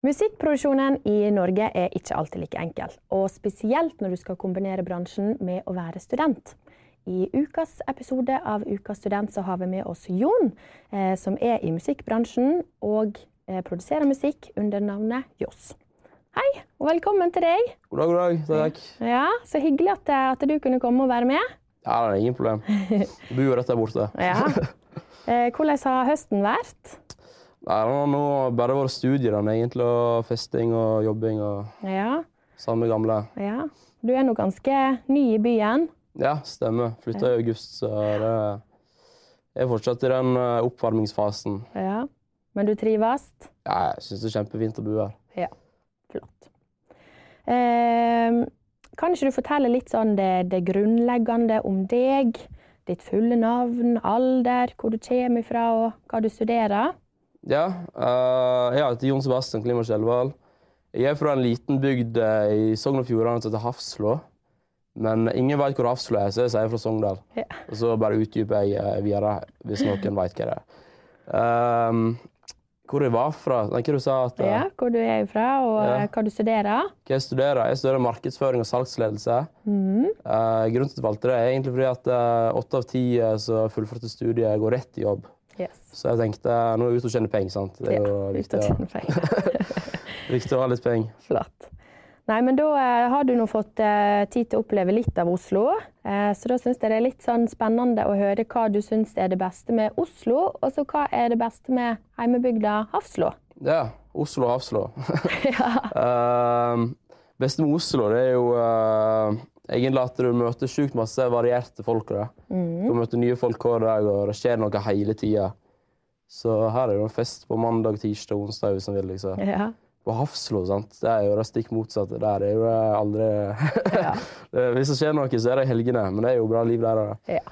Musikkproduksjonen i Norge er ikke alltid like enkel, og spesielt når du skal kombinere bransjen med å være student. I ukas episode av Ukas student så har vi med oss Jon, eh, som er i musikkbransjen og eh, produserer musikk under navnet Joss. Hei, og velkommen til deg. God dag, god dag. Takk. Ja, Så hyggelig at, eh, at du kunne komme og være med. Ja, det er ingen problem. Du jo rett der borte. Ja. Eh, hvordan har høsten vært? Nei, det har bare vært studier, da, egentlig, og festing og jobbing og Ja, samme gamle. ja. Du er nå ganske ny i byen. Ja, stemmer. Flytta i august, så det er fortsatt i den eh, oppvarmingsfasen. Ja. Men du trives? Ja, jeg syns det er kjempefint å bo her. Ja, flott. Eh, kan ikke du fortelle litt sånn det, det grunnleggende om deg? Ditt fulle navn, alder, hvor du kommer fra og hva du studerer? Ja, Uh, jeg heter Jon Sebastian Klima Skjelvald. Jeg er fra en liten bygd eh, i Sogn og Fjordane som heter Hafslå. Men ingen vet hvor Hafslå er, så jeg sier fra Sogndal. Ja. Og så bare utdyper jeg eh, videre hvis noen vet hva det er. Um, hvor jeg var fra? Nei, hva du sa at, Ja, hvor du er fra og Ja. hva du studerer? Hva jeg studerer? Jeg studerer markedsføring og salgsledelse. Mhm. Uh, grunnen til at jeg valgte det, er egentlig fordi at åtte av ti som fullførte studiet, går rett i jobb. Yes. Så jeg tenkte nå er jeg ute og tjener penger. sant? Det er jo Ja, viktig, ut og å- tjene penger. viktig å ha litt penger. Flott. Nei, men da eh, har du nå fått eh, tid til å oppleve litt av Oslo. Eh, så da syns jeg det er litt sånn spennende å høre hva du syns er det beste med Oslo, og så hva er det beste med heimebygda Hafslo? Ja, Oslo og Hafslo. ja. Uh, beste med Oslo det er jo egentlig at du møter sjukt masse varierte folk. Da. Mm. Du møter nye folk hver dag, og det skjer noe hele tida. Så her er det en fest på mandag, tirsdag, onsdag hvis en vil. liksom. ja. På Hafslo, sant? det er jo det stikk motsatte. Der er jo aldri Ja. Hvis det skjer noe, så er det i helgene, men det er jo bra liv der òg. ja.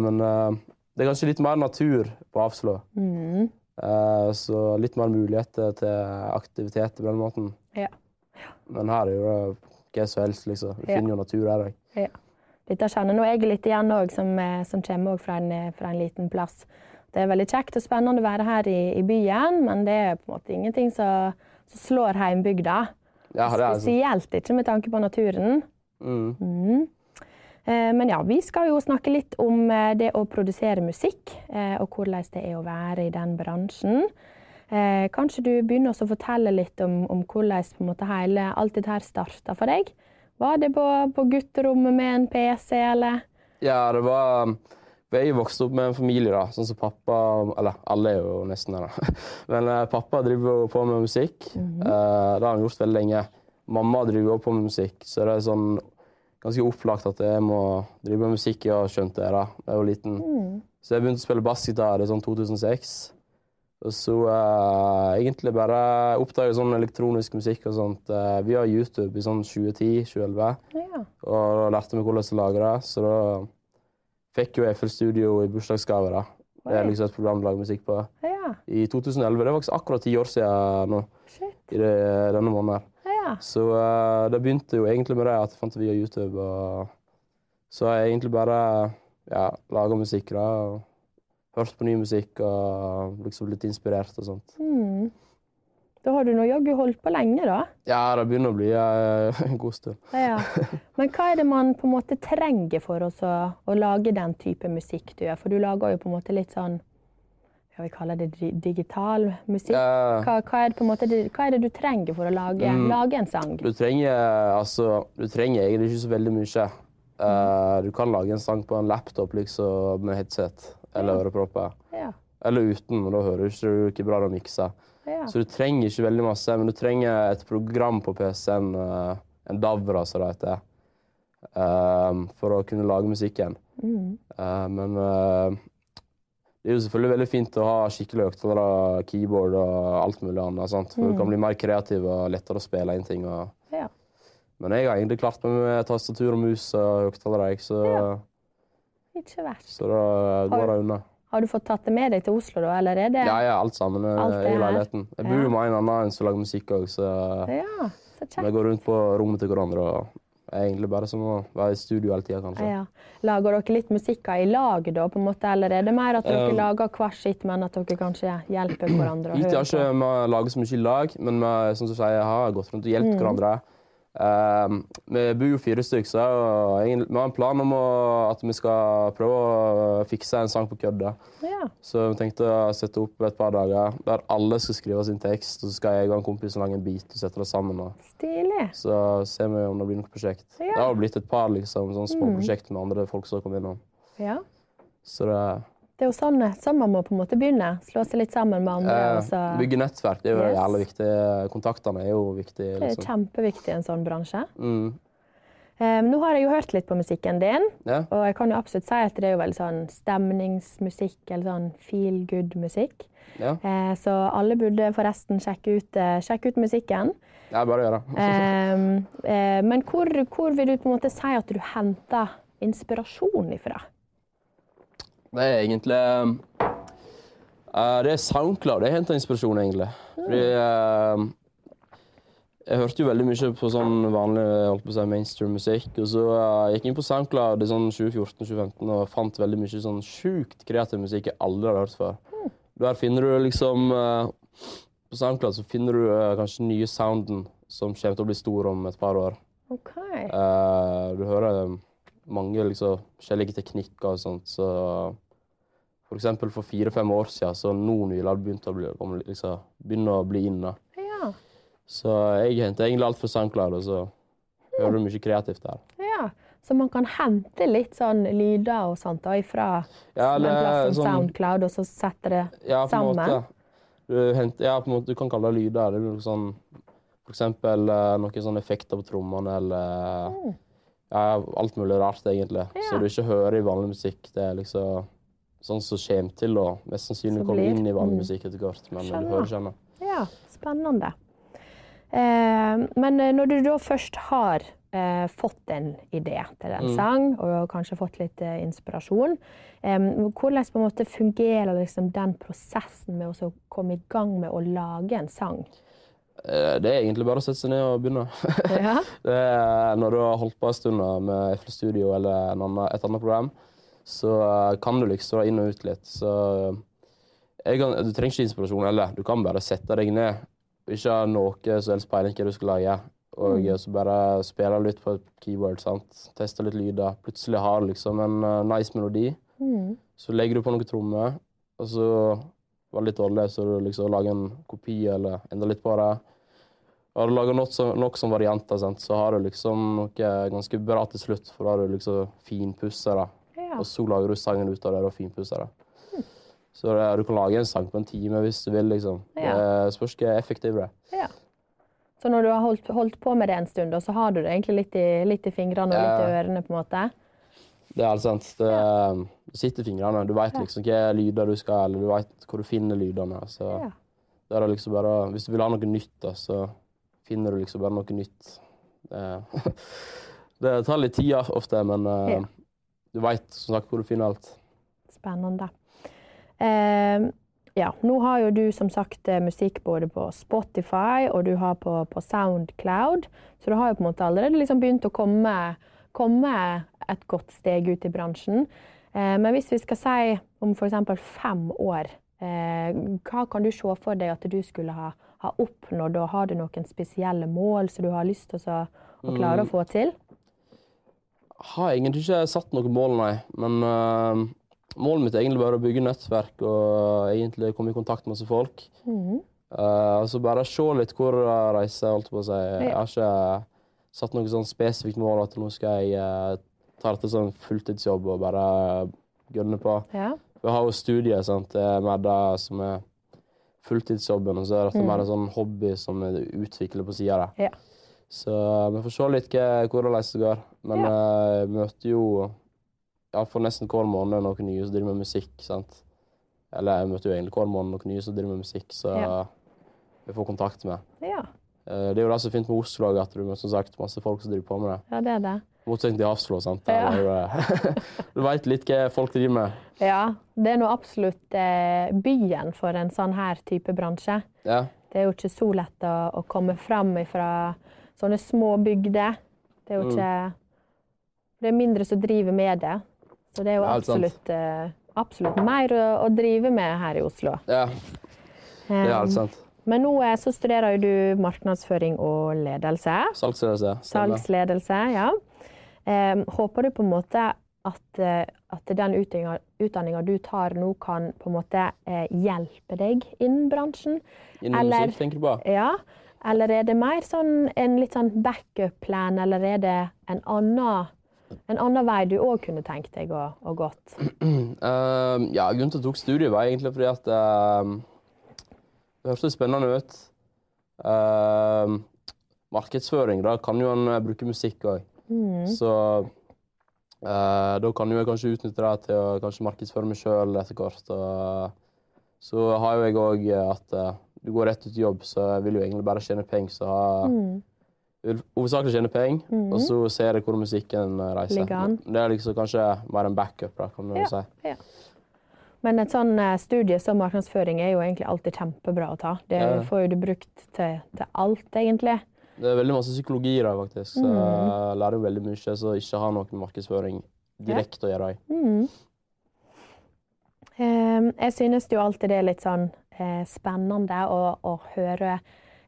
men uh, det er kanskje litt mer natur på Hafslo. Mm. Uh, så litt mer muligheter til aktivitet på den måten. Ja. Men her er jo det hva som helst, liksom. Du finner jo natur der òg. ja. Dette kjenner nå jeg litt igjen òg, som, eh, som kommer fra, en, eh, fra en liten plass. Det er veldig kjekt og spennende å være her i, i byen, men det er på en måte ingenting som som slår heimbygda. Ja, det sånn. Spesielt ikke med tanke på naturen. Mm. Mm. Eh, Men ja, vi skal jo snakke litt om det å produsere musikk, og hvordan det er å være i den bransjen. Eh, Kanskje du begynner også å fortelle litt om, om hvordan hele, alt dette her starta for deg? Var det på, på gutterommet med en PC, eller? Ja, det var Jeg vokste opp med en familie, da, sånn som pappa Eller alle er jo nesten det, da. Men eh, pappa driver jo på med musikk. Mhm. Eh, det har han gjort veldig lenge. Mamma driver jo på med musikk, så det er sånn ganske opplagt at jeg må drive med musikk. Jeg har skjønt det da jeg var liten. Mm. Så jeg begynte å spille bassgitar i sånn 2006. Og så uh, egentlig bare oppdaga sånn elektronisk musikk og sånt uh, via YouTube i sånn 2010-2011. Ja. Og da lærte vi hvordan å lage det. Så da fikk jo FL Studio i bursdagsgave. da. Det er liksom et program å lage musikk på. ja. I 2011. Det var faktisk akkurat ti år siden nå. Shit. i det, denne måneden. Ja. Så uh, det begynte jo egentlig med det at jeg fant det via YouTube. og Så har jeg egentlig bare ja, laga musikk da. og Hørt på ny musikk og liksom blitt inspirert og sånt. Mm. Da har du nå jaggu holdt på lenge, da. Ja, det begynner å bli eh, en god stund. Ja. Men hva er det man på en måte trenger for å, å lage den type musikk du gjør? For du lager jo på en måte litt sånn ja, vi kaller det digital musikk. Ja. Hva, hva, er det på en måte, hva er det du trenger for å lage, Mm. lage en sang? Du trenger altså Du trenger egentlig ikke så veldig mye. Eh, du kan lage en sang på en laptop liksom, med headset eller ørepropper. Ja. Eller uten, men da hører du ikke du ikke bra å mikse. Ja. Så du trenger ikke veldig masse, men du trenger et program på PC-en, eh, en DAVRA som det heter, eh, for å kunne lage musikken. Mm. Eh, men eh, det er jo selvfølgelig veldig fint å ha skikkelig høyttalere, keyboard og alt mulig annet. Sant? For du kan bli mer kreativ og lettere å spille inn ting. Og... Ja. Men jeg har egentlig klart meg med tastatur og mus og høyttalere, så, Ja. Ikke verst. så da går det unna. Har du fått tatt det med deg til Oslo, da, eller er det Ja, ja, alt sammen eh, Alt i leiligheten. Jeg bor Ja. med en annen som lager musikk òg, så Ja, så vi går rundt på rommet til hverandre og Det er egentlig bare som å være i studio hele tida, kanskje. Ja. Lager dere litt musikker i lag, da, på en måte, eller er det mer at dere Um, lager hver sitt, men at dere kanskje hjelper hverandre? Vi Hittil har ikke vi laget så mye i lag, men vi som du sier, har gått rundt og hjulpet hverandre. Um, vi bor jo fire stykker, så jeg, vi har en plan om å, at vi skal prøve å fikse en sang på kødda. Ja. Så vi tenkte å sette opp et par dager der alle skal skrive sin tekst, og så skal jeg og en kompis lage en beat og sette det sammen. Stilig. så ser vi om det blir noe prosjekt. Ja. Det har blitt et par liksom, sånn små prosjekt med andre folk som har kommet innom. Ja. Så det Det er jo sånn, sånn man må på en måte begynne. Slå seg litt sammen med andre. eh. Bygge nettverk det er jo Yes. jævlig viktig. Kontaktene er jo viktige. Det er Liksom. kjempeviktig i en sånn bransje. Mm. Um, nå har jeg jo hørt litt på musikken din, Ja. og jeg kan jo absolutt si at det er jo veldig sånn stemningsmusikk, eller sånn feel good-musikk. Ja. Uh, så alle burde forresten sjekke ut, uh, sjekke ut musikken. ja, bare gjør det. um, uh, men hvor, hvor vil du på en måte si at du henter inspirasjon ifra? Det er egentlig uh, Det er SoundCloud jeg henter inspirasjon, egentlig. Fordi uh, Jeg hørte jo veldig mye på sånn vanlig holdt på å si, mainstream musikk. Og så uh, gikk jeg inn på SoundCloud i sånn 2014-2015 og fant veldig mye sånn sjukt kreativ musikk jeg aldri hadde hørt før. Der finner du liksom uh, På SoundCloud så finner du uh, kanskje nye sounden som kommer til å bli stor om et par år. Okay. Du hører mange liksom, forskjellige teknikker og sånt. Så for eksempel for fire-fem år siden så nå nylig hadde begynt å bli, om, liksom, begynne å bli inne. Ja. Så jeg henter egentlig alt fra SoundCloud, og så hører du mye kreativt der. ja. Så man kan hente litt sånn lyder og sånt da, ifra Ja, en plass som sånn- Soundcloud, og så setter det Ja, sammen? måte. Du, henter, ja, på en måte, du kan kalle det lyder. Det blir sånn, for eksempel eh, noen sånne effekter på trommene, eller Mm. ja, alt mulig rart, egentlig. Ja. Så du ikke hører i vanlig musikk. Det er liksom sånn som kommer til å mest sannsynlig komme inn i vanlig Mm. musikk etter hvert. Men Skjønner. du hører ikke. Ja, spennende. Eh, men eh, når du da først har eh, fått en idé til en Mm. sang, og kanskje fått litt eh, inspirasjon, eh, hvordan på en måte fungerer liksom den prosessen med å komme i gang med å lage en sang? Eh, Det er egentlig bare å sette seg ned og begynne. Ja, er når du har holdt på en stund med FL Studio eller en annen, et annet program, så eh, kan du liksom dra inn og ut litt. Så eh, kan, du trenger ikke inspirasjon, heller. du kan bare sette deg ned ikke ha noe som helst peiling hva du skal lage. Og Mm. så bare spille litt på et keyboard, sant? teste litt lyder. Plutselig har du liksom en eh, nice melodi. mm. Så legger du på noen trommer, og så var det litt dårlig, så du liksom lager en kopi eller enda litt på det. Har du laga nok, nok som varianter, sant? så har du liksom noe ganske bra til slutt, for da har du liksom finpussa det. Ja. Og så lager du sangen ut av det og finpusser det. Så det, du kan lage en sang på en time hvis du vil, liksom. Ja. Det spørs hvor effektiv det er. ja. Så når du har holdt, holdt på med det en stund, så har du det egentlig litt i, litt i fingrene og litt i ørene, på en måte? Det er helt sant. Det, Du sitter i fingrene. Du veit liksom hvilke lyder du skal, eller du veit hvor du finner lydene. Så Ja. det er liksom bare, hvis du vil ha noe nytt, da, så finner du liksom bare noe nytt. Det, det tar litt tid ofte, men eh, Ja. Du veit som sagt hvor du finner alt. Spennende. Eh, ja, nå har jo du som sagt eh, musikk både på Spotify og du har på, på Soundcloud, så du har jo på en måte allerede liksom begynt å komme, komme et godt steg ut i bransjen. Eh, men hvis vi skal si om f.eks. fem år, eh, hva kan du se for deg at du skulle ha, ha oppnådd, og har du noen spesielle mål som du har lyst til å, å klare å få til? Har egentlig ikke satt noe mål, nei. Men uh, målet mitt er egentlig bare å bygge nettverk og egentlig komme i kontakt med masse folk. Mhm. uh, altså bare se litt hvor jeg reiser, holdt på å si. Jeg har ikke satt noe sånn spesifikt mål at nå skal jeg uh, ta dette som fulltidsjobb og bare gønne på. Ja. Vi har jo studiet, sant. Det er mer det som er fulltidsjobben, og så er dette Mm. mer en sånn hobby som vi utvikler på sida der. Ja. Så eh, vi får se litt hvordan det går. Men eh, jeg møter jo ja, for nesten hver måned noen nye som driver med musikk. sant? Eller jeg møter jo egentlig hver måned noen nye som driver med musikk, så Ja. vi får kontakt med. Ja. Eh, Det er jo det som er fint med Oslo, at du som sagt masse folk som driver på med det. ja, det er det. Motsetning til Hafslo. sant? Der Ja. du veit litt hva folk driver med. Ja, det er nå absolutt eh, byen for en sånn her type bransje. Ja. Det er jo ikke så lett å, å komme fram fra sånne små bygder Det er jo Mm. ikke Det er mindre som driver med det. Så det er jo absolutt, eh, absolutt mer å, å drive med her i Oslo. Ja, det er helt sant. Men nå eh, så studerer du markedsføring og ledelse. Salgsledelse. Salgsledelse, ja. Em, håper du på en måte at, eh, at den utdanninga du tar nå, kan på en måte eh, hjelpe deg innen bransjen? Innen Eller- musikk, tenker du på? Ja. Eller er det mer sånn en litt sånn backup-plan, eller er det en annen, en annen vei du òg kunne tenkt deg å, å gått? Uh, ja, grunnen til at jeg tok studiet, var egentlig fordi at uh, det hørtes spennende ut. Uh, markedsføring, da kan jo en bruke musikk òg. Mm. Så da kan jo jeg kanskje utnytte det til å markedsføre meg sjøl etter hvert. Så har jo jeg òg at du går rett ut i jobb, så jeg vil jo egentlig bare tjene penger. Så Mm. hovedsakelig tjene penger, mm. og så ser jeg hvor musikken eh, reiser. Det er liksom kanskje mer en backup, da, kan du Ja. si. Men et sånn eh, studie som markedsføring er jo egentlig alltid kjempebra å ta. Det Ja. får jo du brukt til, til alt, egentlig. Det er veldig masse psykologi der, faktisk. Så Mhm. jeg lærer jo veldig mye som ikke har noe med markedsføring direkte å gjøre. Mm. Eh, jeg synes jo alltid det er litt sånn spennende å, å høre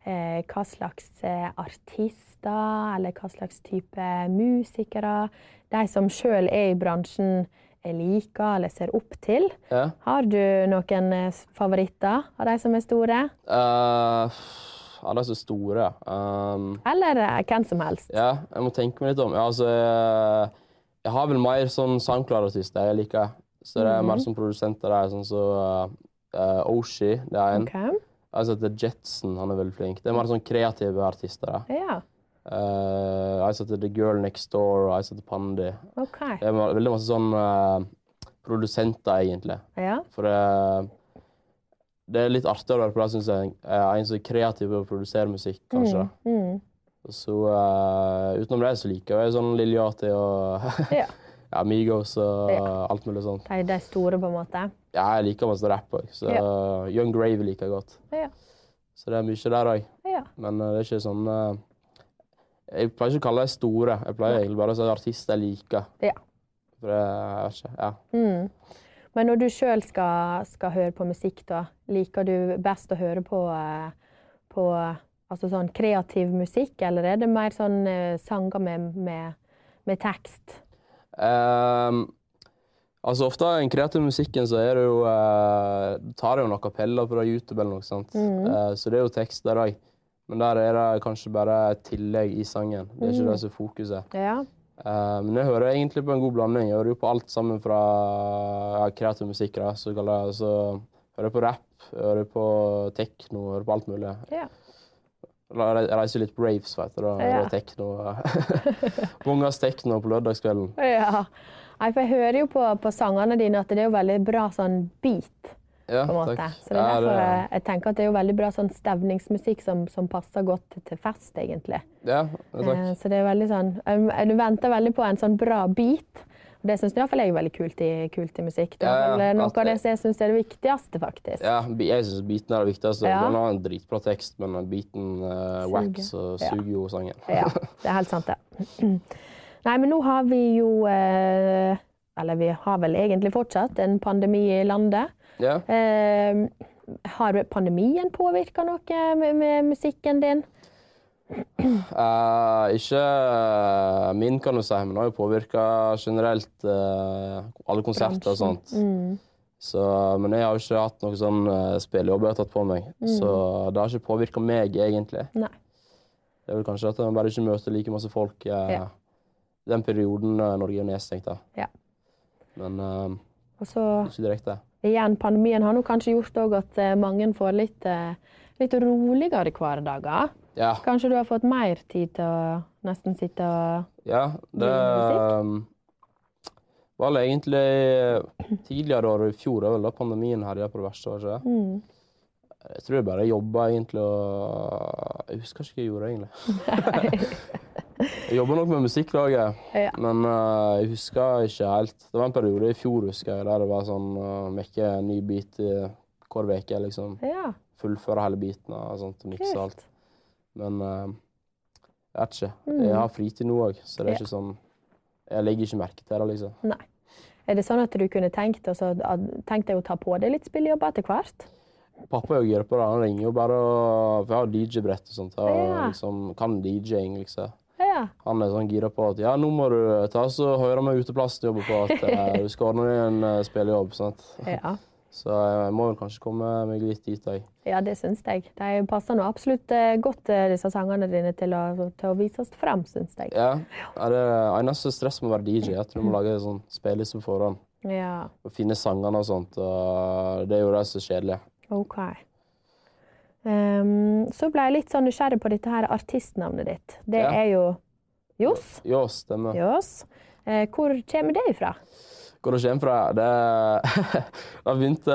eh, hva slags eh, artister eller hva slags type musikere de som sjøl er i bransjen, eh, liker eller ser opp til. Ja. Har du noen eh, favoritter av de som er store? Uh, de er så store, ja. Um, Eller eh, hvem som helst? ja, jeg må tenke meg litt om. Ja, altså, jeg, har vel mer sånn SoundCloud-artister jeg liker. Så det er Mhm. mer som produsenter der, sånn som uh, Oshi, det er en. Okay. Jeg har sett Jetson, han er veldig flink. Det er mer sånn kreative artister. da. Ja, Uh, jeg setter The Girl Next Door, og jeg setter Pandi. Okay. Det er veldig masse sånn uh, produsenter, egentlig. Ja. For det, det er litt artig å være på det, syns jeg. Jeg er en som er kreativ i å produsere musikk, kanskje. Mm. Mm. Så uh, utenom det så liker jeg sånn Lil Yachty og Ja. ja, Migos og Ja. alt mulig sånt. De, de store, på en måte. Ja, jeg liker masse rapp òg, så Young Grave liker jeg godt. Ja. Så det er mye der òg. Ja. Men uh, det er ikke sånn uh, Jeg pleier ikke å kalle dem store. Jeg pleier egentlig bare å si artister jeg liker. Ja. For det, er ikke, ja. Mm. Men når du sjøl skal, skal høre på musikk, da, liker du best å høre på, eh, på altså sånn kreativ musikk, eller er det mer sånn eh, sanger med, med, med tekst? Ehm, altså Ofte i den kreative musikken så er det jo uh, tar det jo noen kappeller fra YouTube eller noe sånt. Mm. Uh, så det er jo tekst der òg. Men der er det kanskje bare et tillegg i sangen. Det er ikke mm. det som er fokuset. Ja. Uh, men jeg hører egentlig på en god blanding. Jeg hører jo på alt sammen fra ja, kreativ musikk. Da, så, jeg, så hører jeg på rap, hører på tekno, hører på alt mulig. Ja. Reiser litt raves, vet du. Da Ja. tekno. Bungas tekno på lørdagskvelden. ja. Nei, for jeg hører jo på, på sangene dine at det er jo veldig bra sånn beat. Ja, på en måte. takk. Så det er Ja, det- jeg, tenker at det er jo veldig bra sånn stevningsmusikk som, som passer godt til fest, egentlig. Ja, ja, takk. Eh, Så det er veldig sånn Du venter veldig på en sånn bra beat. Det syns iallfall jeg er veldig kult i, kult i musikk. Det er Ja, noe av det som jeg syns er det viktigste, faktisk. Ja, jeg syns beaten er det viktigste. Ja. Den har en dritbra tekst, men beaten uh, wax og suger jo sangen. Ja, det er helt sant, det. Nei, men nå har vi jo eh, Eller vi har vel egentlig fortsatt en pandemi i landet. Ja. Eh, har pandemien påvirka noe med, med musikken din? Eh, ikke eh, min, kan du si, men det har jo påvirka generelt uh, alle konserter og sånt. Mm. Så, men jeg har jo ikke hatt noen sånn uh, spillejobb jeg har tatt på meg, så det har ikke påvirka meg, egentlig. Nei. Det er vel kanskje at jeg bare ikke møter like masse folk i Ja. den perioden uh, Norge er nedstengt. da. Ja. Men eh, Og ikke direkte. igjen, pandemien har nok kanskje gjort òg at mange får litt, litt roligere hverdager. Ja. Kanskje du har fått mer tid til å nesten sitte og Ja, det um, var vel egentlig tidligere år i fjor, da pandemien herja på det verste. var det ikke mm. Jeg tror jeg bare jobba egentlig og Jeg husker ikke hva jeg gjorde, egentlig. jeg jobba nok med musikklaget, Ja. men uh, jeg husker ikke helt. Det var en periode i fjor husker jeg, der det var sånn uh, mekke ny bit i hver uke. Liksom. ja. Fullføre hele biten og sånt, mikse alt. Men uh, Jeg vet ikke. Jeg har fritid nå òg, så det er Ja. ikke sånn Jeg legger ikke merke til det, liksom. Nei. Er det sånn at du kunne tenkt, også, tenkt deg å ta på deg litt spillejobber etter hvert? Pappa gira på det. Han ringer jo bare og For jeg har DJ-brett og sånt. Og Ja. liksom kan DJ-ing, liksom. Ja. Han er sånn gira på at ja, nå må du ta så høre med uteplassen du jobber på, at uh, du skal ordne deg en uh, spillejobb. Sant? ja. Så jeg må vel kanskje komme meg litt dit, òg. Ja, det syns jeg. De passer nå absolutt eh, godt, eh, disse sangene dine, til å, til å vises frem, syns jeg. Ja, er det eneste stress med å være DJ er at du må lage sånn spilleliste på forhånd. Ja, Og finne sangene og sånt. Og det er jo det som er kjedelig. OK. Um, så ble jeg litt sånn nysgjerrig på dette her artistnavnet ditt. Det Ja. er jo Johs. Johs, stemmer. Johs. Eh, hvor kommer det ifra? Hvor det kommer fra? Det Jeg begynte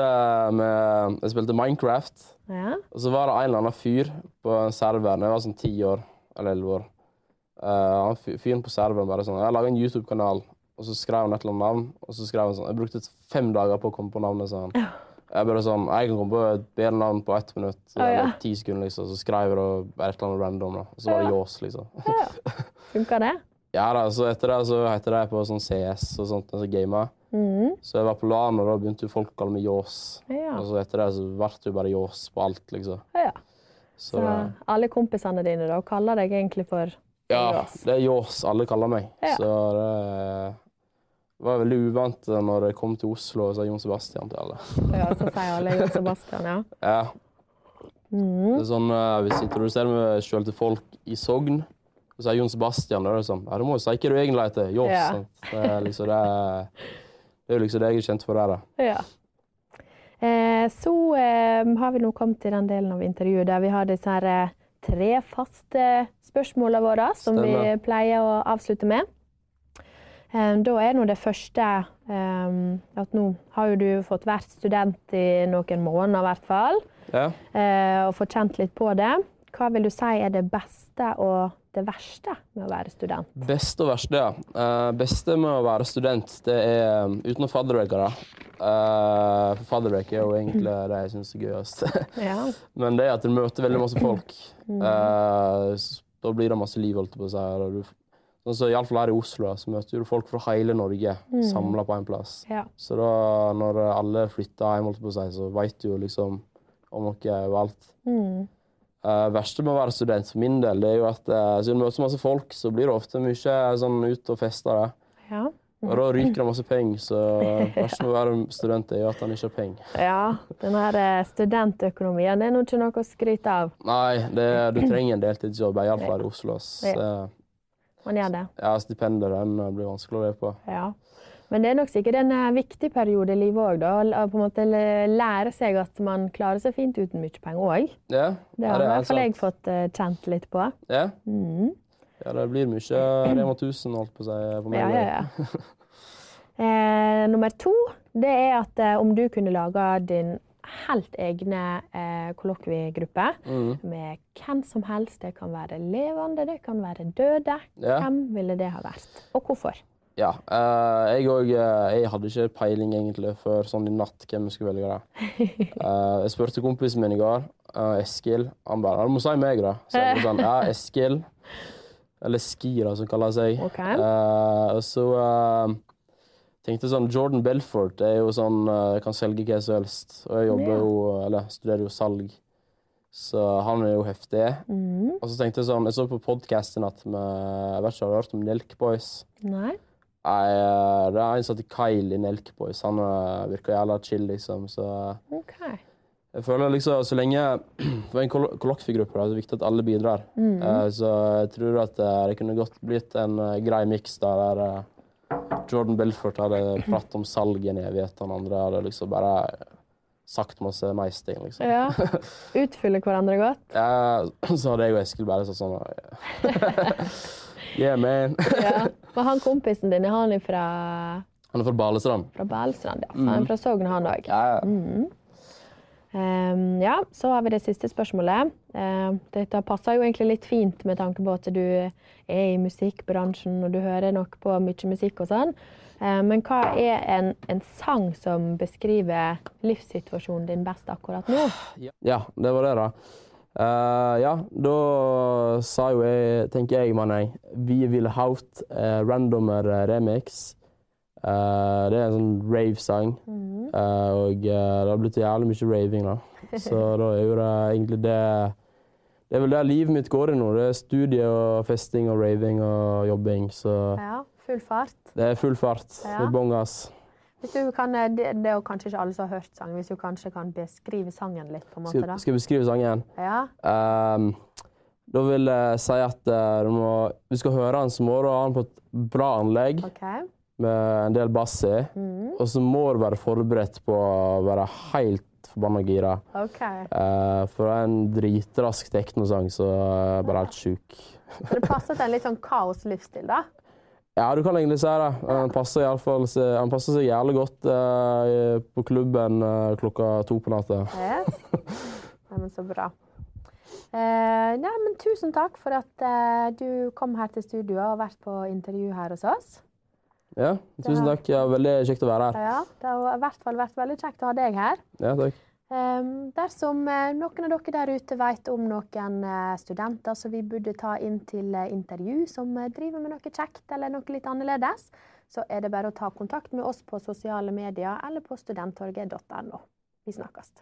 med Jeg spilte Minecraft. Ja. Og så var det en eller annen fyr på en server da jeg var sånn ti år, eller elleve år. Uh, fyren på serveren bare sånn Jeg laga en YouTube-kanal, og så skrev han et eller annet navn. Og så skrev han sånn Jeg brukte fem dager på å komme på navnet, sa han. Jeg bare sånn Jeg kan komme på et bedre navn på ett minutt, Å, ja. eller ti sekunder, liksom. Så skrev jeg et eller annet random, da. Og så var det Ja. Ljås, liksom. ja. Funka det? Ja da, så etter det så heter det på sånn CS og sånt, altså gamer. Mhm. Så jeg var på LAN, og da begynte folk å kalle meg Ljås. Ja. Og så etter det så ble det jo bare Ljås på alt, liksom. ja. Så, Så alle kompisene dine da kaller deg egentlig for ja, Ljås? det er Ljås alle kaller meg. Ja. Så det var veldig uvant når jeg kom til Oslo og sa Jon Sebastian til alle. Ja, så sier alle Jon Sebastian, ja. Ja. Mm. Det er sånn, eh, Hvis jeg introduserer meg sjøl til folk i Sogn, så sier Jon Sebastian, da er det sånn Ja, du må jo si hva du egentlig heter. Ljås. Ja. Sånn. Det er liksom det Det er jo liksom det jeg er kjent for der, da. Ja. Eh, så eh, har vi nå kommet til den delen av intervjuet der vi har disse her, eh, tre faste spørsmålene våre, som vi pleier å avslutte med. Eh, da er nå det første eh, at nå har jo du fått vært student i noen måneder i hvert fall, Ja. eh, og fått kjent litt på det. Hva vil du si er det beste og det verste med å være student? Beste og verste, ja. Uh, beste med å være student, det er um, uten å fadderveke, da. Uh, for fadderveke er jo egentlig det jeg syns er gøyest. Ja. Men det er at du møter veldig masse folk. Uh, da blir det masse liv, holdt jeg på å si. Sånn som Iallfall her i Oslo, så møter du folk fra hele Norge samla på én plass. ja. Så da, når alle flytter hjem, holdt jeg på å si, så veit du jo liksom om noe overalt. Mm. Uh, verste med å være student for min del, det er jo at uh, siden du møter så masse folk, så blir det ofte mye sånn ut og feste. Ja. Og da ryker det masse penger, så verst med å være student er jo at han ikke har penger. ja. Den her eh, studentøkonomien det er nå ikke noe å skryte av. Nei, det, du trenger en deltidsjobb, iallfall i Oslo. Så, Ja. Man gjør det. Ja, stipendet den blir vanskelig å leve på. Ja. Men det er nok sikkert en eh, viktig periode i livet òg. Å på en måte lære seg at man klarer seg fint uten mye penger òg. Ja, Det har i er hvert fall jeg fått eh, kjent litt på. Ja. Mm. ja, det blir mye Rema 1000, holdt på å si. På meg. Ja, ja, ja. Eh, nummer to det er at eh, om du kunne laga din helt egne eh, kollokviegrupper Mm. med hvem som helst, det kan være levende, det kan være døde, Ja. hvem ville det ha vært? Og hvorfor? Ja, Uh, jeg òg Jeg hadde ikke peiling egentlig før sånn i natt hvem jeg skulle velge. da. Uh, jeg spurte kompisen min i går, eh, Eskil. Han bare 'Du må si meg', da. Så jeg sa sånn, ja, Eskil. Eller Skira, som kaller seg. Okay. Eh, og så eh, tenkte sånn Jordan Belfort er jo sånn eh, kan selge hva som helst. Og jeg jobber jo, eller studerer jo salg. Så han er jo heftig. Mhm. Og så tenkte jeg sånn Jeg så på podkast i natt med Jeg vet ikke, om du hørt om Nelk Boys? Nei? Nei, eh, det er en som heter Kyle i Nelk Boys. Han eh, virker jævla chill, liksom. Så okay. jeg føler liksom så lenge Det var en kollokviegruppe, det er viktig at alle bidrar. Mm. Eh, Så jeg tror at det kunne godt blitt en grei miks der eh, Jordan Belfort hadde pratet om salg i en evighet, han andre hadde liksom bare sagt masse meisting, liksom. Ja. Utfyller hverandre godt? Ja, så hadde jeg og Eskil bare sagt sånn Yeah, man. Ja. Men han kompisen din, er han fra, Han er fra Balestrand. fra Balestrand? Ja. Han er fra Sogn, han òg. Ja, ja. Um, ja, så har vi det siste spørsmålet. Uh, dette passer jo egentlig litt fint med tanke på at du er i musikkbransjen og du hører nok på mye musikk og sånn. Uh, men hva er en, en sang som beskriver livssituasjonen din best akkurat nå? Ja, det var det, da. Eh, ja, da sa jo jeg, tenker jeg, mann, jeg, Vi vil haut uh, Randomer eh, remix. Uh, det er en sånn rave-sang. mm. Eh, og eh, det har blitt jævlig mye raving, da. Så da er jo det egentlig det Det er vel det livet mitt går i nå. Det er studie og festing og raving og jobbing. Så Ja, full fart. det er full fart. Ja. Det er bånn gass. Hvis du kan, eh, det, det er jo kanskje ikke alle som har hørt sangen, hvis du kanskje kan beskrive sangen litt, på en måte, da? skal jeg beskrive sangen? Ja. Um, da vil jeg si at du må, du skal høre den, så må du ha den på et bra anlegg okay. med en del bass i. Mm. Og så må du være forberedt på å være helt forbanna gira. OK. Uh, for det er en dritrask teknosang, så er bare helt sjuk. Så det passer til en litt sånn kaos-livsstil, da? Ja, du kan egentlig si det. Han passer, fall, han passer seg jævlig godt eh, på klubben eh, klokka to på natta. Yes. Nei, men så bra. Eh, nei, men tusen takk for at eh, du kom her til studio og har vært på intervju her hos oss. Ja, tusen takk. Ja, veldig kjekt å være her. Ja, det har i hvert fall vært veldig kjekt å ha deg her. Ja, takk. Um, dersom eh, noen av dere der ute vet om noen eh, studenter som vi burde ta inn til eh, intervju, som driver med noe kjekt eller noe litt annerledes, så er det bare å ta kontakt med oss på sosiale medier eller på studenttorget.no. Vi snakkes.